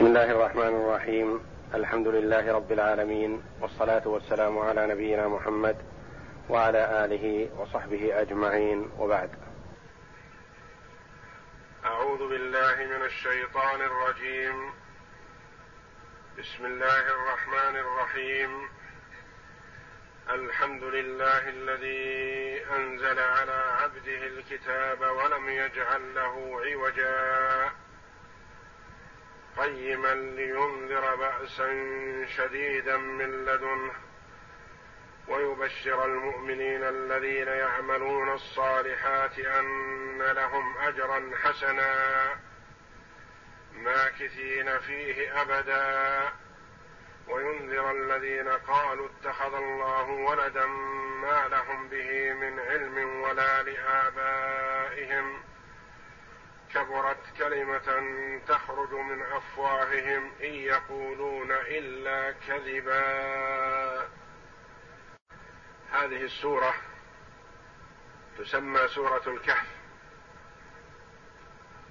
بسم الله الرحمن الرحيم. الحمد لله رب العالمين والصلاة والسلام على نبينا محمد وعلى آله وصحبه أجمعين. وبعد. أعوذ بالله من الشيطان الرجيم. بسم الله الرحمن الرحيم. الحمد لله الذي أنزل على عبده الكتاب ولم يجعل له عوجا. قيما لينذر بأسا شديدا من لدنه ويبشر المؤمنين الذين يعملون الصالحات أن لهم أجرا حسنا ماكثين فيه أبدا. وينذر الذين قالوا اتخذ الله ولدا ما لهم به من علم ولا لآبائهم. كبرت كلمة تخرج من أفواههم إن يقولون إلا كذبا. هذه السورة تسمى سورة الكهف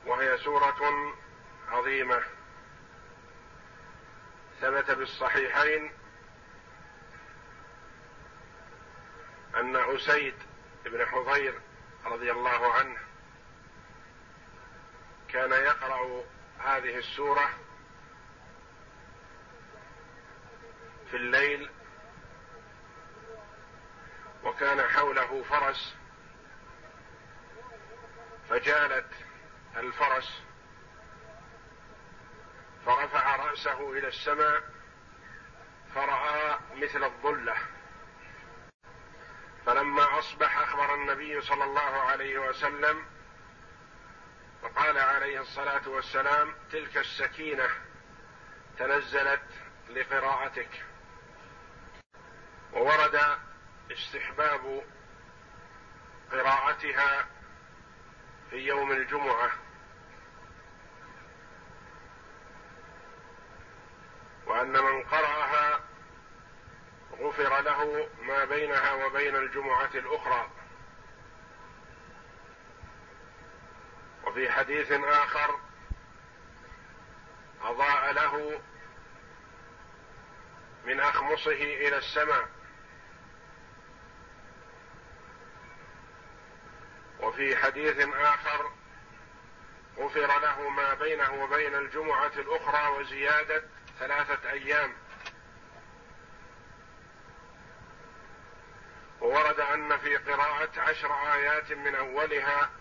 وهي سورة عظيمة. ثبت بالصحيحين أن أسيد بن حضير رضي الله عنه كان يقرأ هذه السورة في الليل وكان حوله فرس فجالت الفرس فرفع رأسه إلى السماء فرأى مثل الظلة. فلما أصبح أخبر النبي صلى الله عليه وسلم فقال عليه الصلاة والسلام تلك السكينة تنزلت لقراءتك. وورد استحباب قراءتها في يوم الجمعة. وأن من قرأها غفر له ما بينها وبين الجمعة الأخرى. وفي حديث آخر أضاء له من أخمصه إلى السماء وفي حديث آخر غفر له ما بينه وبين الجمعة الأخرى وزيادة ثلاثة أيام. وورد أن في قراءة عشر آيات من أولها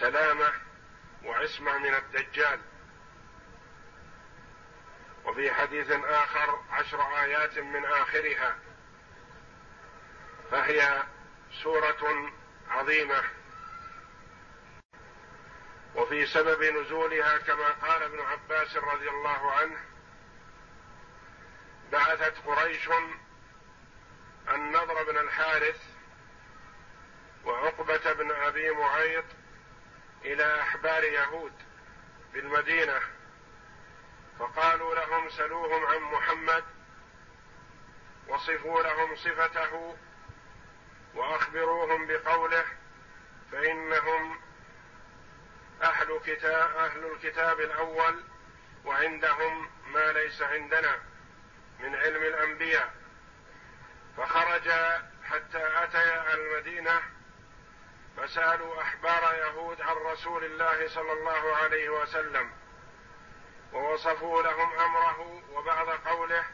سلامة وعصمة من الدجال. وفي حديث آخر عشر آيات من آخرها فهي سورة عظيمة. وفي سبب نزولها كما قال ابن عباس رضي الله عنه بعثت قريش النضر بن الحارث وعقبة بن أبي معيط إلى أحبار يهود بالمدينة فقالوا لهم سلوهم عن محمد وصفوا لهم صفته وأخبروهم بقوله فإنهم أهل كتاب أهل الكتاب الأول وعندهم ما ليس عندنا من علم الأنبياء. فخرج حتى أتيا المدينة فسألوا احبار يهود عن رسول الله صلى الله عليه وسلم ووصفوا لهم أمره وبعض قوله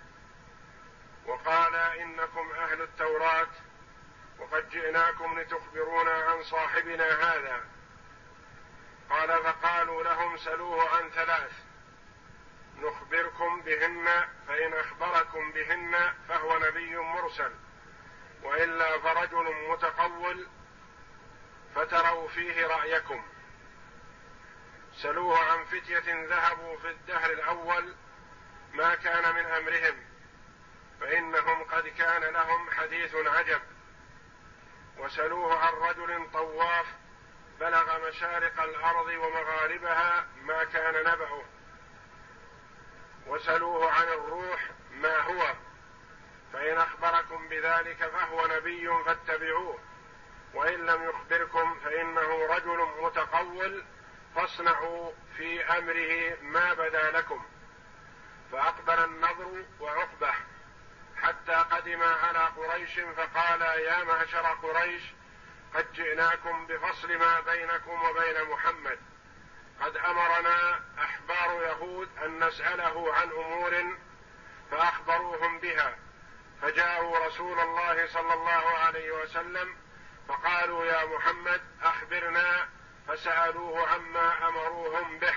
وقال إنكم أهل التوراة وقد جئناكم لتخبرونا عن صاحبنا هذا. قال فقالوا لهم سلوه عن ثلاث نخبركم بهن فإن أخبركم بهن فهو نبي مرسل وإلا فرجل متقول فتروا فيه رأيكم. سلوه عن فتية ذهبوا في الدهر الأول ما كان من أمرهم فإنهم قد كان لهم حديث عجب. وسلوه عن رجل طواف بلغ مشارق الأرض ومغاربها ما كان نبعه وسلوه عن الروح ما هو فإن أخبركم بذلك فهو نبي فاتبعوه. وإن لم يخبركم فإنه رجل متقول فاصنعوا في أمره ما بدا لكم. فأقبل النضر وعقبة حتى قدم على قريش فقال يا معشر قريش قد جئناكم بفصل ما بينكم وبين محمد. قد أمرنا أحبار يهود أن نسأله عن أمور فأخبروهم بها. فجاءوا رسول الله صلى الله عليه وسلم فقالوا يا محمد أخبرنا فسألوه عما أمروهم به.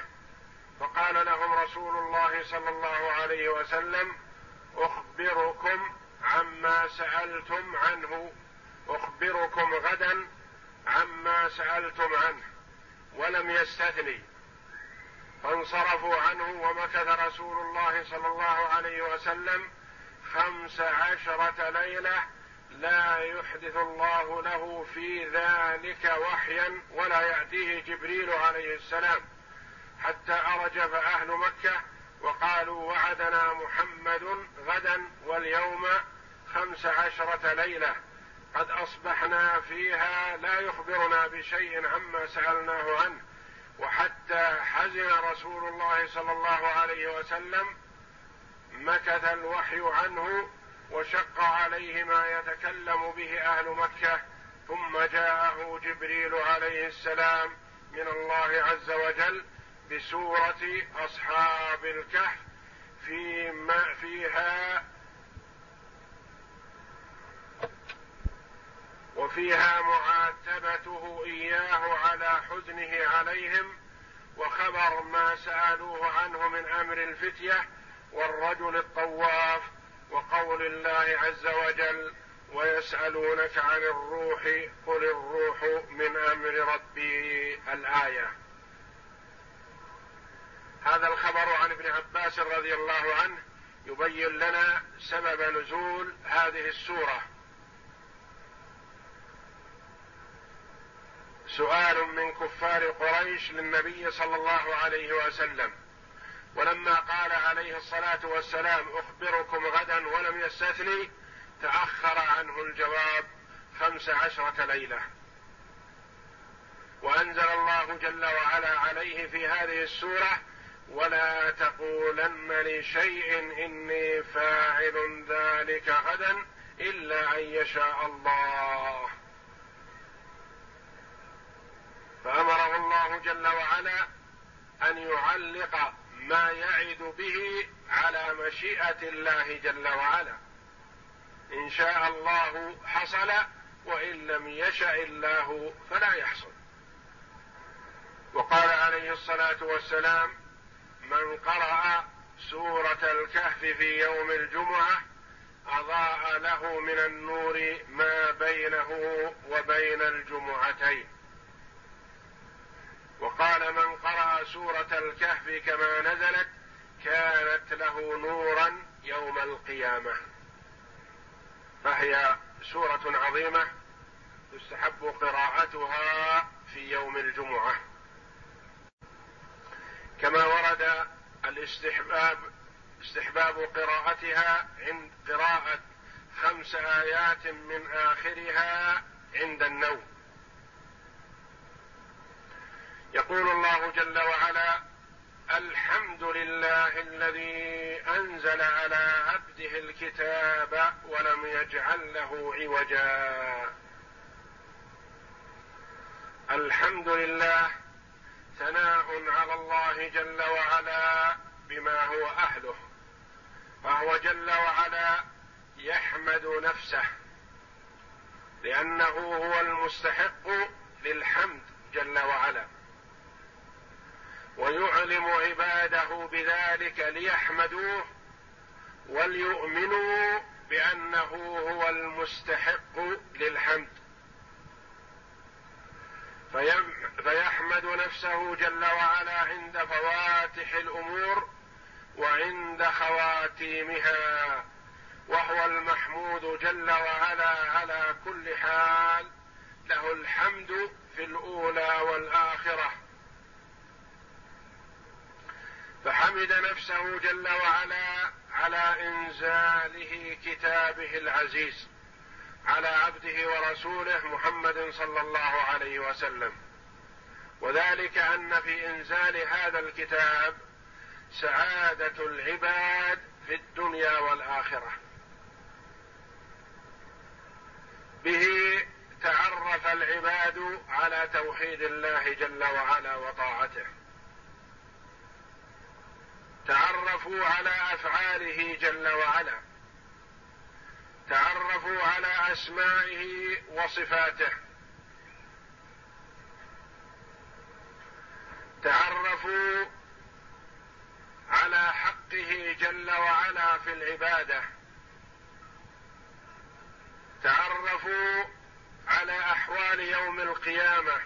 فقال لهم رسول الله صلى الله عليه وسلم أخبركم عما سألتم عنه. أخبركم غدا عما سألتم عنه. ولم يستثني. فانصرفوا عنه ومكث رسول الله صلى الله عليه وسلم خمس عشرة ليلة لا يحدث الله له في ذلك وحيا ولا يأتيه جبريل عليه السلام حتى أرجف أهل مكة وقالوا وعدنا محمد غدا واليوم خمس عشرة ليلة. قد أصبحنا فيها لا يخبرنا بشيء عما سألناه عنه. وحتى حزن رسول الله صلى الله عليه وسلم مكث الوحي عنه وشق عليه ما يتكلم به أهل مكة ثم جاءه جبريل عليه السلام من الله عز وجل بسورة أصحاب الكهف فيما فيها وفيها معاتبته إياه على حزنه عليهم وخبر ما سألوه عنه من أمر الفتية والرجل الطواف. وقول الله عز وجل ويسألونك عن الروح قل الروح من أمر ربي الآية. هذا الخبر عن ابن عباس رضي الله عنه يبين لنا سبب نزول هذه السورة. سؤال من كفار قريش للنبي صلى الله عليه وسلم. ولما قال عليه الصلاة والسلام أخبركم غدا ولم يستثني تأخر عنه الجواب خمس عشرة ليلة. وأنزل الله جل وعلا عليه في هذه السورة ولا تقولن لشيء إني فاعل ذلك غدا إلا أن يشاء الله. فأمره الله جل وعلا أن يعلق ما يعد به على مشيئة الله جل وعلا. إن شاء الله حصل وإن لم يشأ الله فلا يحصل. وقال عليه الصلاة والسلام من قرأ سورة الكهف في يوم الجمعة أضاء له من النور ما بينه وبين الجمعتين. وقال من قرأ سورة الكهف كما نزلت كانت له نورا يوم القيامة. فهي سورة عظيمة يستحب قراءتها في يوم الجمعة. كما ورد الاستحباب استحباب قراءتها عند قراءة خمس آيات من آخرها عند النوم. يقول الله جل وعلا الحمد لله الذي أنزل على عبده الكتاب ولم يجعل له عوجا. الحمد لله ثناء على الله جل وعلا بما هو أهله فهو جل وعلا يحمد نفسه لأنه هو المستحق للحمد جل وعلا. ويعلم عباده بذلك ليحمدوه وليؤمنوا بأنه هو المستحق للحمد. فيحمد نفسه جل وعلا عند فواتح الأمور وعند خواتيمها وهو المحمود جل وعلا على كل حال له الحمد في الأولى والآخرة. فحمد نفسه جل وعلا على إنزاله كتابه العزيز على عبده ورسوله محمد صلى الله عليه وسلم. وذلك أن في إنزال هذا الكتاب سعادة العباد في الدنيا والآخرة. به تعرف العباد على توحيد الله جل وعلا وطاعته. تعرفوا على أفعاله جل وعلا. تعرفوا على أسمائه وصفاته. تعرفوا على حقه جل وعلا في العبادة. تعرفوا على أحوال يوم القيامة.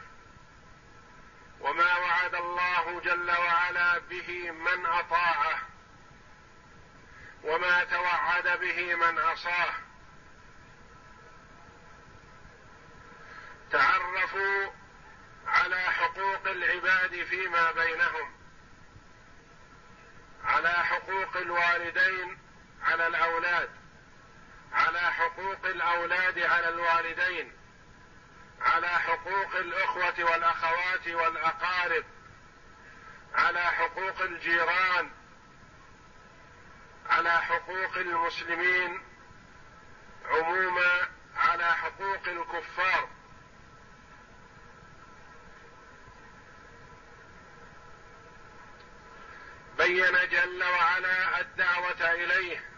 وما وعد الله جل وعلا به من أطاعه. وما توعد به من عصاه. تعرفوا على حقوق العباد فيما بينهم. على حقوق الوالدين على الأولاد. على حقوق الأولاد على الوالدين. على حقوق الأخوة والأخوات والأقارب. على حقوق الجيران. على حقوق المسلمين عموما على حقوق الكفار. بين جل وعلا الدعوة إليه.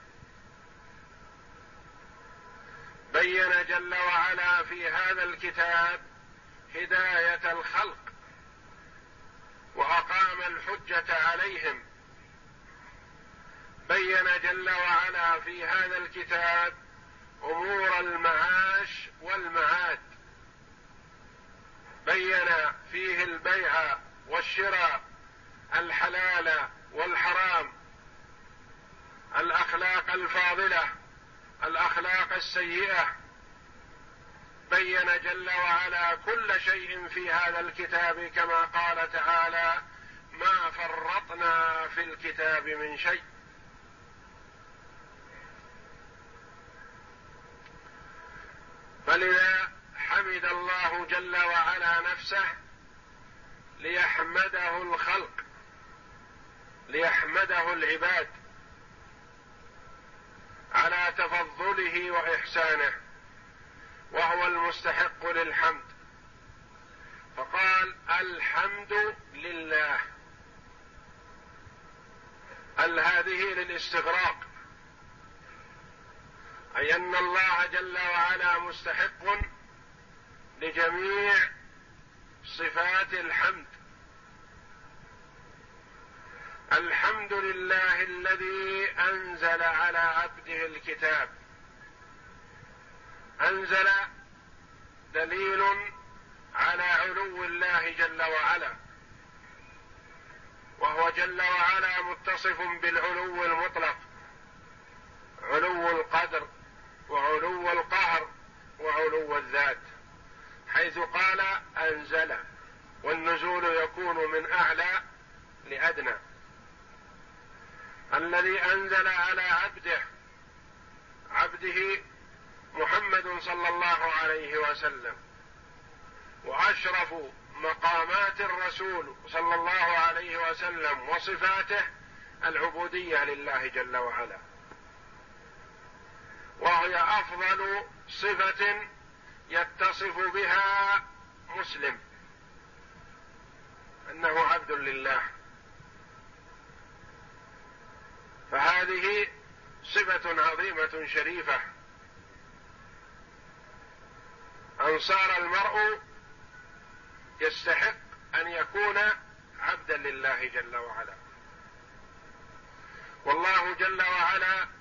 بين جل وعلا في هذا الكتاب هداية الخلق وأقام الحجة عليهم. بين جل وعلا في هذا الكتاب أمور المعاش والمعاد. بين فيه البيع والشراء الحلال والحرام الأخلاق الفاضلة الأخلاق السيئة. بين جل وعلا كل شيء في هذا الكتاب كما قال تعالى ما فرطنا في الكتاب من شيء. فلذا حمد الله جل وعلا نفسه ليحمده الخلق ليحمده العباد على تفضله وإحسانه وهو المستحق للحمد. فقال الحمد لله. ال هذه للاستغراق أي أن الله جل وعلا مستحق لجميع صفات الحمد. الحمد لله الذي أنزل على عبده الكتاب. أنزل دليل على علو الله جل وعلا. وهو جل وعلا متصف بالعلو المطلق علو القدر. وعلو القهر وعلو الذات حيث قال أنزل والنزول يكون من أعلى لأدنى. الذي أنزل على عبده عبده محمد صلى الله عليه وسلم. وأشرف مقامات الرسول صلى الله عليه وسلم وصفاته العبودية لله جل وعلا. وهي أفضل صفة يتصف بها مسلم. أنه عبد لله. فهذه صفة عظيمة شريفة. ان صار المرء يستحق أن يكون عبدا لله جل وعلا. والله جل وعلا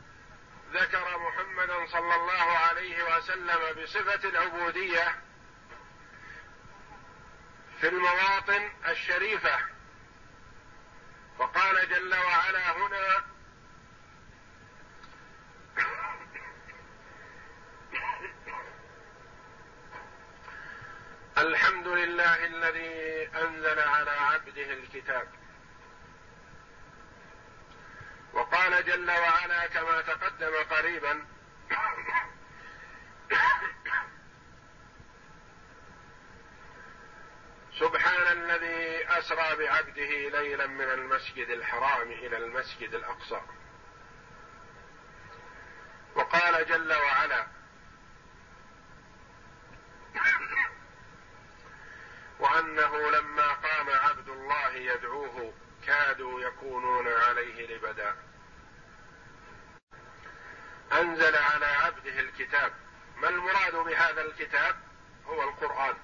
ذكر محمدا صلى الله عليه وسلم بصفة العبودية في المواطن الشريفة. وقال جل وعلا هنا الحمد لله الذي أنزل على عبده الكتاب. وقال جل وعلا كما تقدم قريبا سبحان الذي أسرى بعبده ليلا من المسجد الحرام إلى المسجد الأقصى. وقال جل وعلا وأنه لما قام عبد الله يدعوه كادوا يكونون عليه لبدا. أنزل على عبده الكتاب. ما المراد بهذا الكتاب؟ هو القرآن.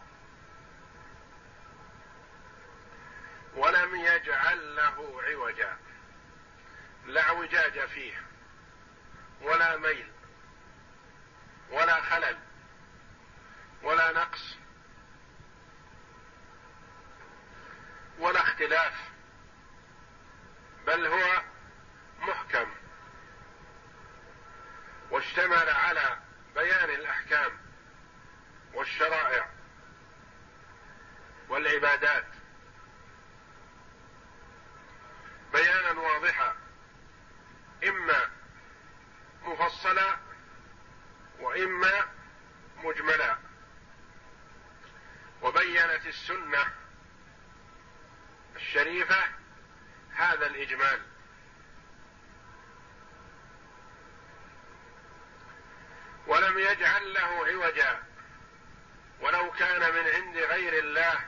ولم يجعل له عوجا. لا اعوجاج فيه. ولا ميل. ولا خلل. ولا نقص. ولا اختلاف. بل هو محكم. واشتمل على بيان الأحكام والشرائع والعبادات. بيانا واضحا اما مفصلا واما مجملا وبينت السنة الشريفه هذا الاجمال ولم يجعل له عوجا ولو كان من عند غير الله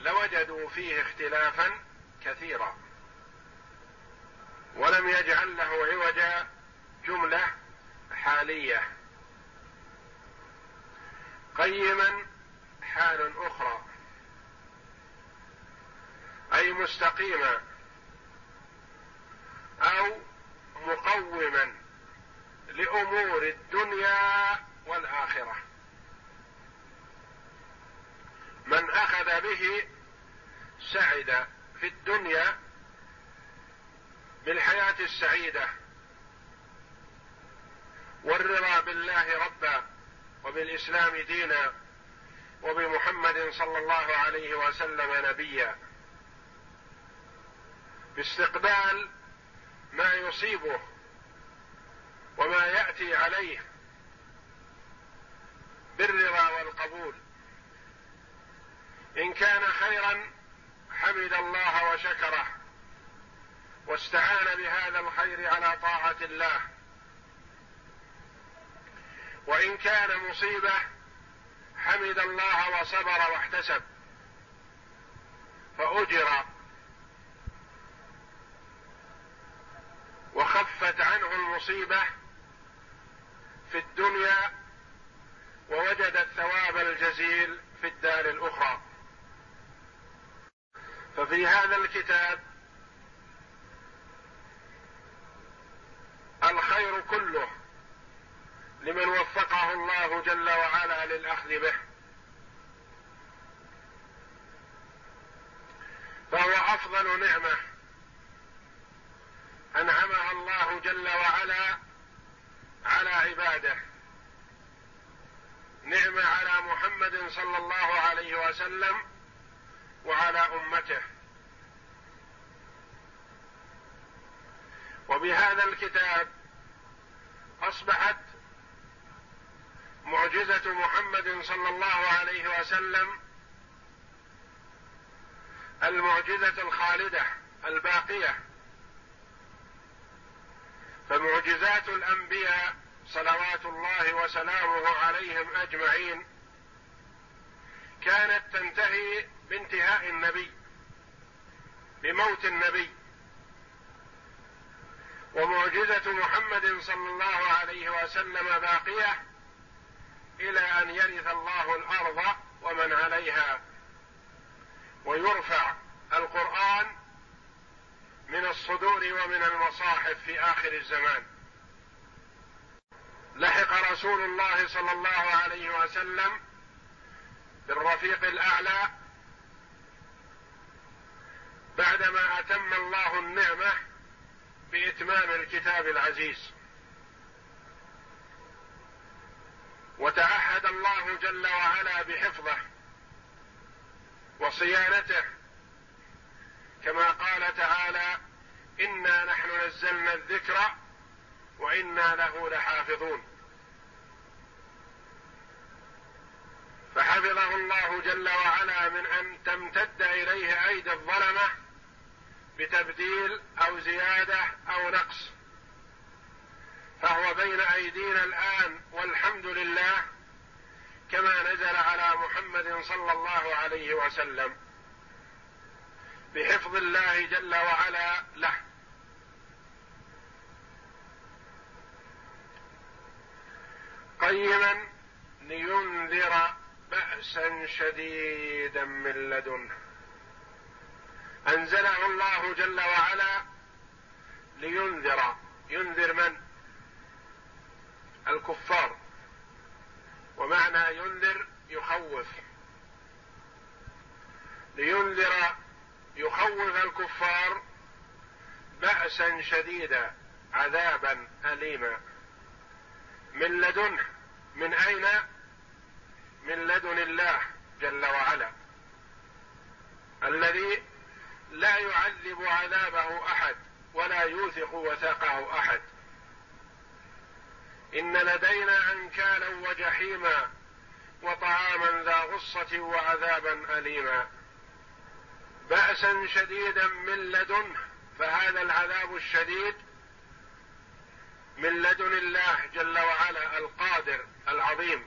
لوجدوا فيه اختلافا كثيرا. ولم يجعل له عوجا جملة حالية. قيما حال أخرى. أي مستقيما. أو مقوما لأمور الدنيا والآخرة. من أخذ به سعد في الدنيا بالحياة السعيدة. والرضا بالله ربا وبالإسلام دينا وبمحمد صلى الله عليه وسلم نبيا. باستقبال ما يصيبه وما يأتي عليه بالرضا والقبول. إن كان خيرا حمد الله وشكره واستعان بهذا الخير على طاعة الله. وإن كان مصيبة حمد الله وصبر واحتسب. فأجر. وخفت عنه المصيبة في الدنيا ووجد الثواب الجزيل في الدار الأخرى. ففي هذا الكتاب الخير كله لمن وفقه الله جل وعلا للأخذ به. فهو أفضل نعمة أنعمها الله جل وعلا على عباده. نعمة على محمد صلى الله عليه وسلم وعلى أمته. وبهذا الكتاب أصبحت معجزة محمد صلى الله عليه وسلم المعجزة الخالدة الباقية. فمعجزات الأنبياء صلوات الله وسلامه عليهم أجمعين كانت تنتهي بانتهاء النبي. بموت النبي. ومعجزة محمد صلى الله عليه وسلم باقية إلى أن يرث الله الأرض ومن عليها. ويرفع القرآن من الصدور ومن المصاحف في آخر الزمان. لحق رسول الله صلى الله عليه وسلم بالرفيق الأعلى بعدما أتم الله النعمة بإتمام الكتاب العزيز. وتعهد الله جل وعلا بحفظه وصيانته. كما قال تعالى إنا نحن نزلنا الذكر وإنا له لحافظون. فحفظه الله جل وعلا من أن تمتد إليه أيدي الظلمة بتبديل أو زيادة أو نقص. فهو بين أيدينا الآن والحمد لله كما نزل على محمد صلى الله عليه وسلم بحفظ الله جل وعلا له. قيما لينذر بأسا شديدا من لدنه. أنزله الله جل وعلا لينذر. ينذر من؟ الكفار. ومعنى ينذر يخوف. لينذر يخوف الكفار بأسا شديدا عذابا أليما. من لدنه. من أين؟ من لدن الله جل وعلا. الذي لا يعذب عذابه أحد ولا يوثق وثاقه أحد. إن لدينا أنكالا وجحيما وطعاما ذا غصة وعذابا أليما. بأسا شديدا من لدنه فهذا العذاب الشديد من لدن الله جل وعلا القادر العظيم.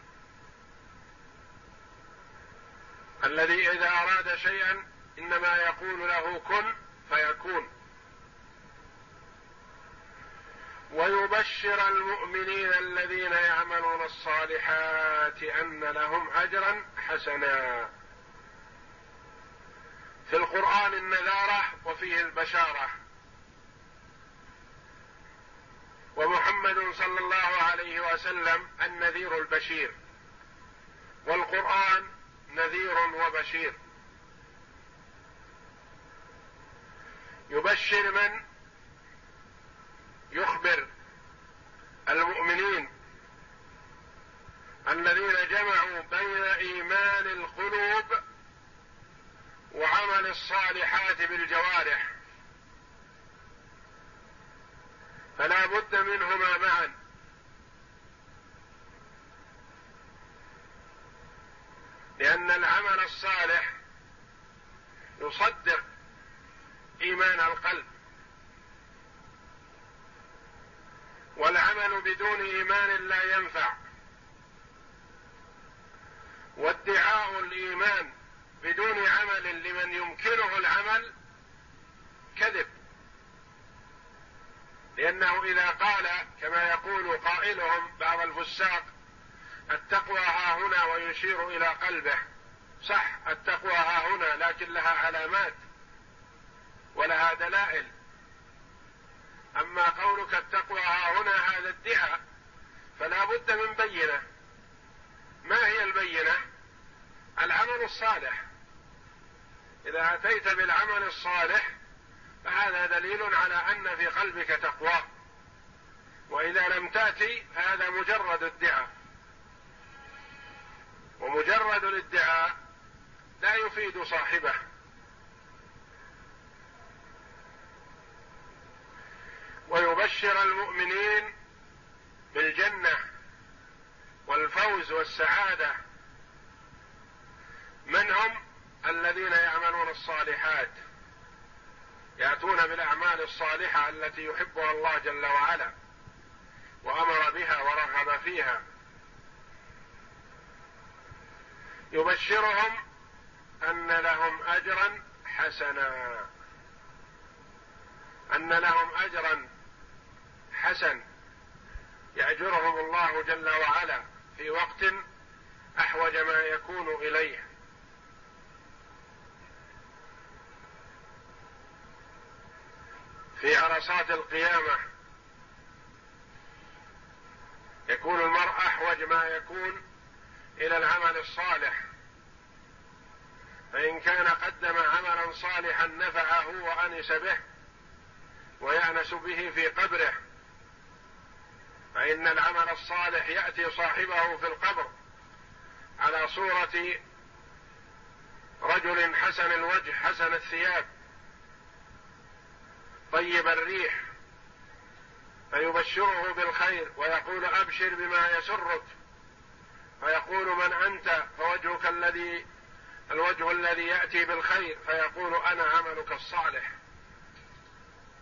الذي إذا أراد شيئا إنما يقول له كن فيكون. ويبشر المؤمنين الذين يعملون الصالحات أن لهم اجرا حسنا. في القرآن النذارة وفيه البشارة. ومحمد صلى الله عليه وسلم النذير البشير. والقرآن نذير وبشير. يبشر من يخبر المؤمنين الذين جمعوا بين إيمان القلوب وعمل الصالحات بالجوارح. فلا بد منهما معا. لأن العمل الصالح يصدق إيمان القلب. والعمل بدون إيمان لا ينفع. وادعاء الإيمان بدون عمل لمن يمكنه العمل كذب. لأنه إذا قال كما يقول قائلهم بعض الفساق التقوى ها هنا ويشير إلى قلبه. صح التقوى ها هنا لكن لها علامات. ولها دلائل. أما قولك التقوى ها هنا هذا ادعاء فلا بد من بينة. ما هي البينة؟ العمل الصالح. إذا أتيت بالعمل الصالح فهذا دليل على أن في قلبك تقوى. وإذا لم تأتي فهذا مجرد ادعاء. ومجرد الادعاء لا يفيد صاحبه. ويبشر المؤمنين بالجنة والفوز والسعادة. من هم الذين يعملون الصالحات؟ يأتون بالأعمال الصالحة التي يحبها الله جل وعلا وأمر بها ورغب فيها. يبشرهم أن لهم أجرا حسنا. أن لهم أجرا حسن يأجرهم الله جل وعلا في وقت أحوج ما يكون إليه. في عرصات القيامة يكون المرء أحوج ما يكون إلى العمل الصالح. فإن كان قدم عملا صالحا نفعه وأنس به ويأنس به في قبره فإن العمل الصالح يأتي صاحبه في القبر على صورة رجل حسن الوجه حسن الثياب طيب الريح فيبشره بالخير ويقول أبشر بما يسرك. فيقول من أنت؟ فوجهك الذي الوجه الذي يأتي بالخير فيقول أنا عملك الصالح.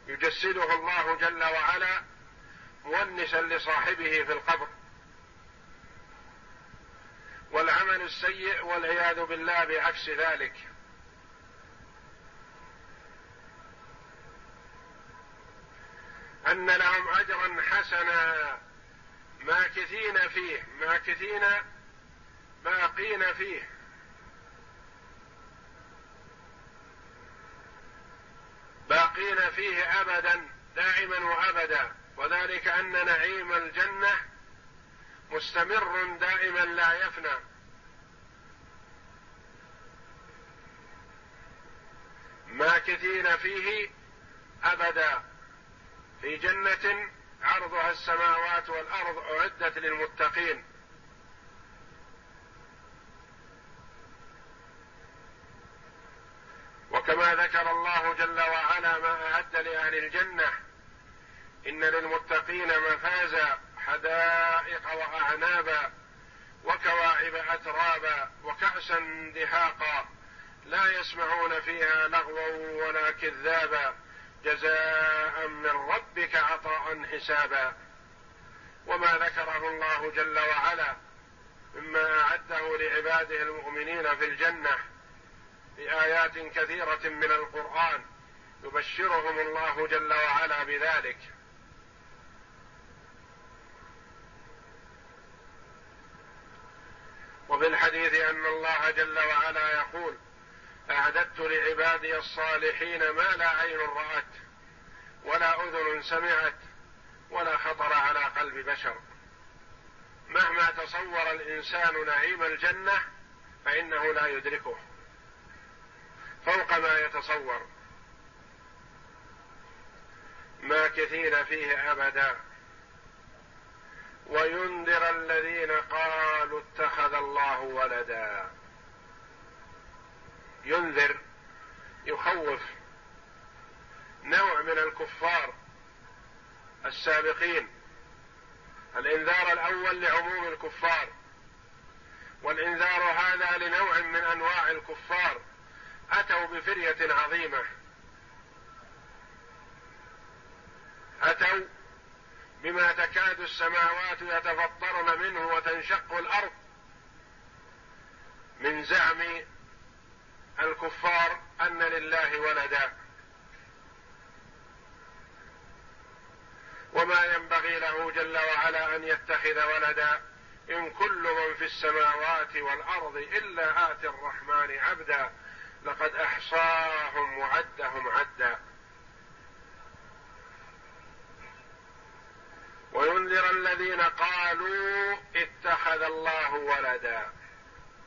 يجسده الله جل وعلا مونسا لصاحبه في القبر. والعمل السيء والعياذ بالله بعكس ذلك. أن لهم أجرا حسنا ماكثين فيه ماكثين باقين فيه. باقين فيه ابدا دائما وابدا. وذلك أن نعيم الجنة مستمر دائما لا يفنى. ماكثين فيه أبدا. في جنة عرضها السماوات والأرض أعدت للمتقين. وكما ذكر الله جل وعلا ما أعد لأهل الجنة إن للمتقين مفازا حدائق وأعنابا وكواعب أترابا وكأسا دهاقا لا يسمعون فيها لغوا ولا كذابا. جزاء من ربك عطاء حسابا. وما ذكره الله جل وعلا مما أعده لعباده المؤمنين في الجنة في ايات كثيرة من القرآن يبشرهم الله جل وعلا بذلك. وفي الحديث أن الله جل وعلا يقول أعددت لعبادي الصالحين ما لا عين رأت ولا أذن سمعت ولا خطر على قلب بشر. مهما تصور الإنسان نعيم الجنة فإنه لا يدركه. فوق ما يتصور. ماكثين فيه أبدا. وينذر الذين قالوا اتخذ الله ولدا. ينذر يخوف نوع من الكفار السابقين. الإنذار الأول لعموم الكفار والإنذار هذا لنوع من أنواع الكفار أتوا بفرية عظيمة. أتوا بما تكاد السماوات يتفطرن منه وتنشق الأرض من زعم الكفار أن لله ولدا. وما ينبغي له جل وعلا أن يتخذ ولدا إن كل من في السماوات والأرض إلا آتي الرحمن عبدا. لقد أحصاهم وعدهم عدا. وينذر الذين قالوا اتخذ الله ولدا.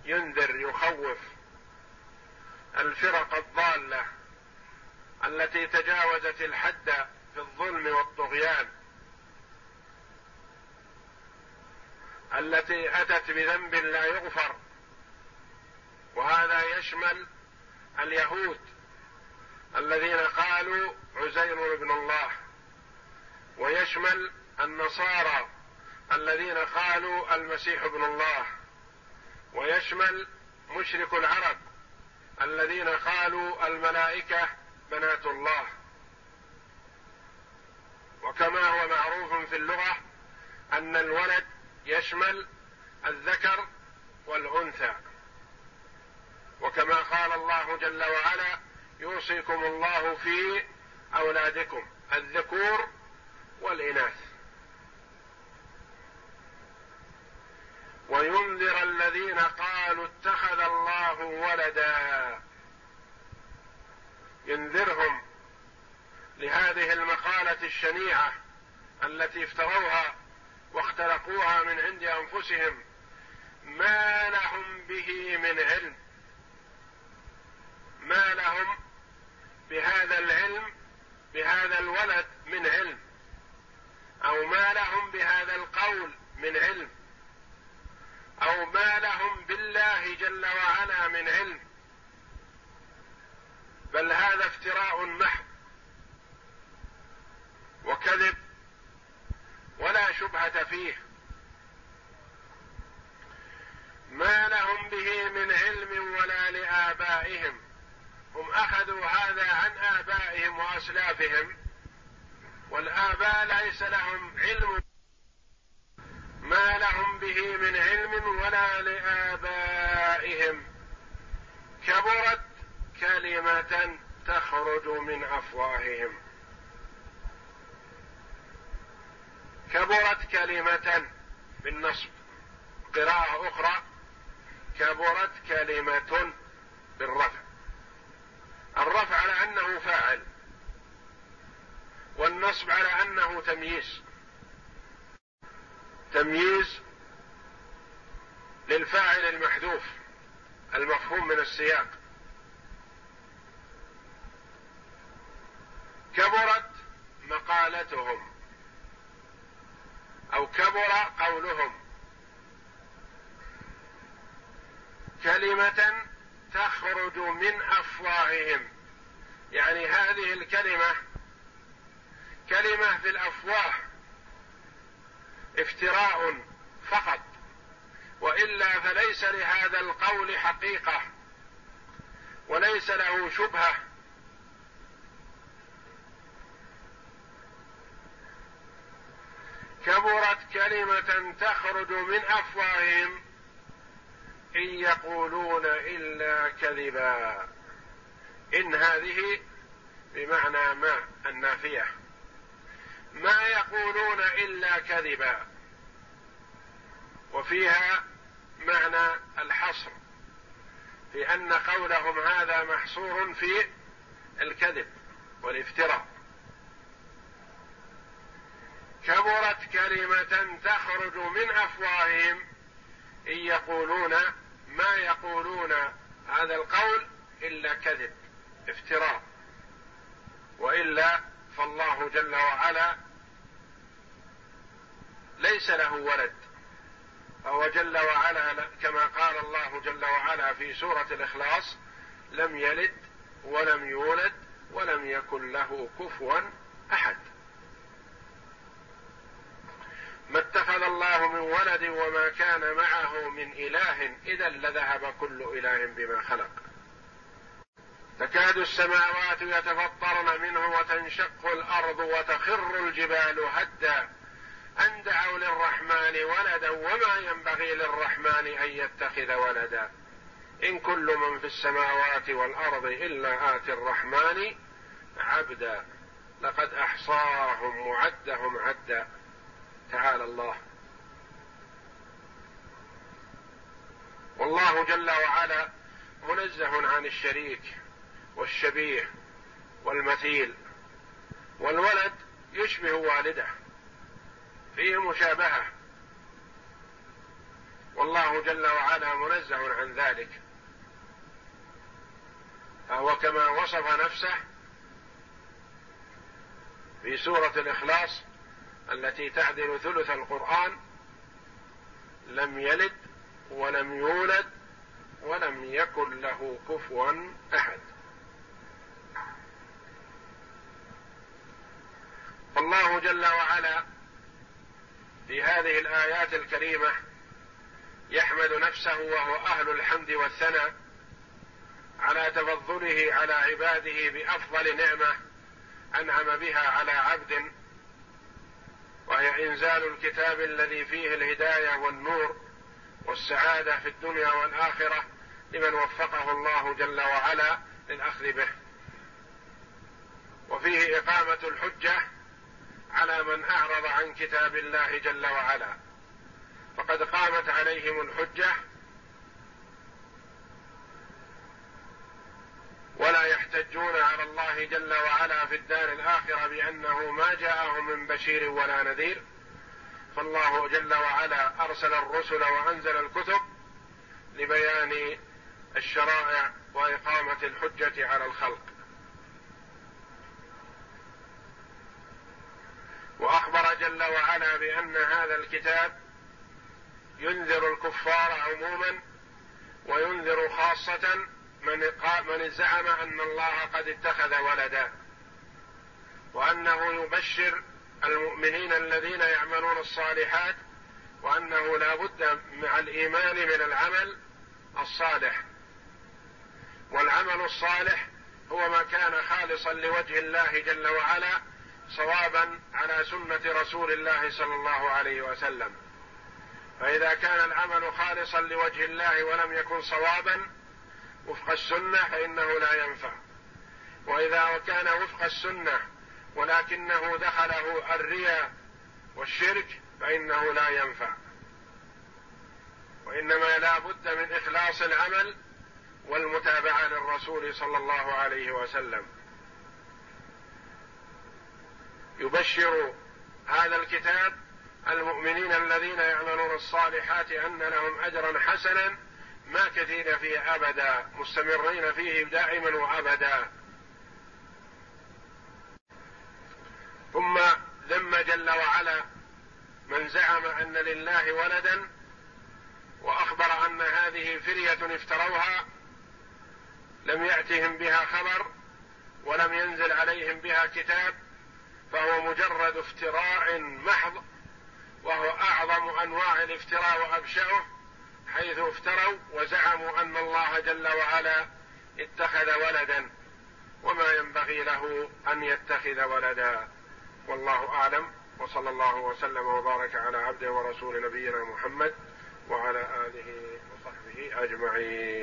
ينذر يخوف الفرق الضالة التي تجاوزت الحد في الظلم والطغيان. التي أتت بذنب لا يغفر. وهذا يشمل اليهود الذين قالوا عزير ابن الله. ويشمل النصارى الذين قالوا المسيح ابن الله ويشمل مشرك العرب الذين قالوا الملائكة بنات الله. وكما هو معروف في اللغة أن الولد يشمل الذكر والأنثى. وكما قال الله جل وعلا يوصيكم الله في أولادكم الذكور والإناث. وينذر الذين قالوا اتخذ الله ولدا. ينذرهم لهذه المقالة الشنيعة التي افتروها واخترقوها من عند أنفسهم ما لهم به من علم. ما لهم بهذا العلم بهذا الولد من علم أو ما لهم بهذا القول من علم. أو ما لهم بالله جل وعلا من علم. بل هذا افتراء محض وكذب ولا شبهة فيه. ما لهم به من علم ولا لآبائهم. هم أخذوا هذا عن آبائهم وأسلافهم. والآباء ليس لهم علم ما لهم به من علم ولا لآبائهم. كبرت كلمة تخرج من أفواههم. كبرت كلمة بالنصب. قراءة أخرى. كبرت كلمة بالرفع. الرفع على أنه فاعل. والنصب على أنه تمييز. تمييز للفاعل المحذوف المفهوم من السياق. كبرت مقالتهم أو كبر قولهم. كلمة تخرج من أفواههم. يعني هذه الكلمة كلمة في الأفواه. افتراء فقط وإلا فليس لهذا القول حقيقة وليس له شبهة. كبرت كلمة تخرج من أفواههم إن يقولون إلا كذبا. إن هذه بمعنى ما النافية. ما يقولون إلا كذبا. وفيها معنى الحصر في أن قولهم هذا محصور في الكذب والافتراء. كبرت كلمة تخرج من أفواههم إن يقولون ما يقولون هذا القول إلا كذب افتراء. وإلا فالله جل وعلا ليس له ولد. فهو جل وعلا كما قال الله جل وعلا في سورة الإخلاص لم يلد ولم يولد ولم يكن له كفوا أحد. ما اتخذ الله من ولد وما كان معه من إله اذا لذهب كل إله بما خلق. تكاد السماوات يتفطرن منه وتنشق الأرض وتخر الجبال هدا. أن دعوا للرحمن ولدا وما ينبغي للرحمن أن يتخذ ولدا. إن كل من في السماوات والأرض إلا آتي الرحمن عبدا. لقد أحصاهم وعدهم عدا. تعالى الله. والله جل وعلا منزه عن الشريك والشبيه والمثيل. والولد يشبه والده. فيه مشابهة. والله جل وعلا منزه عن ذلك. فهو كما وصف نفسه في سورة الإخلاص التي تعدل ثلث القرآن لم يلد ولم يولد ولم يكن له كفوا أحد. فالله جل وعلا في هذه الآيات الكريمة يحمد نفسه وهو أهل الحمد والثناء على تفضله على عباده بأفضل نعمة أنعم بها على عبد وهي إنزال الكتاب الذي فيه الهداية والنور والسعادة في الدنيا والآخرة لمن وفقه الله جل وعلا للأخذ به. وفيه إقامة الحجة على من أعرض عن كتاب الله جل وعلا. فقد قامت عليهم الحجة ولا يحتجون على الله جل وعلا في الدار الآخرة بأنه ما جاءهم من بشير ولا نذير. فالله جل وعلا أرسل الرسل وأنزل الكتب لبيان الشرائع وإقامة الحجة على الخلق واخبر جل وعلا بأن هذا الكتاب ينذر الكفار عموما وينذر خاصة من من زعم أن الله قد اتخذ ولدا وأنه يبشر المؤمنين الذين يعملون الصالحات وأنه لا بد مع الإيمان من العمل الصالح. والعمل الصالح هو ما كان خالصا لوجه الله جل وعلا صوابا على سنة رسول الله صلى الله عليه وسلم. فإذا كان العمل خالصا لوجه الله ولم يكن صوابا وفق السنة فإنه لا ينفع. وإذا كان وفق السنة ولكنه دخله الرياء والشرك فإنه لا ينفع. وإنما لا بد من إخلاص العمل والمتابعة للرسول صلى الله عليه وسلم. يبشر هذا الكتاب المؤمنين الذين يعملون الصالحات أن لهم اجرا حسنا ماكثين فيه أبدا مستمرين فيه دائما وأبدا. ثم ذم جل وعلا من زعم أن لله ولدا وأخبر أن هذه فريه افتروها لم يأتهم بها خبر ولم ينزل عليهم بها كتاب فهو مجرد افتراء محض وهو أعظم أنواع الافتراء وأبشعه حيث افتروا وزعموا أن الله جل وعلا اتخذ ولدا وما ينبغي له أن يتخذ ولدا. والله أعلم وصلى الله وسلم وبارك على عبده ورسول نبينا محمد وعلى آله وصحبه أجمعين.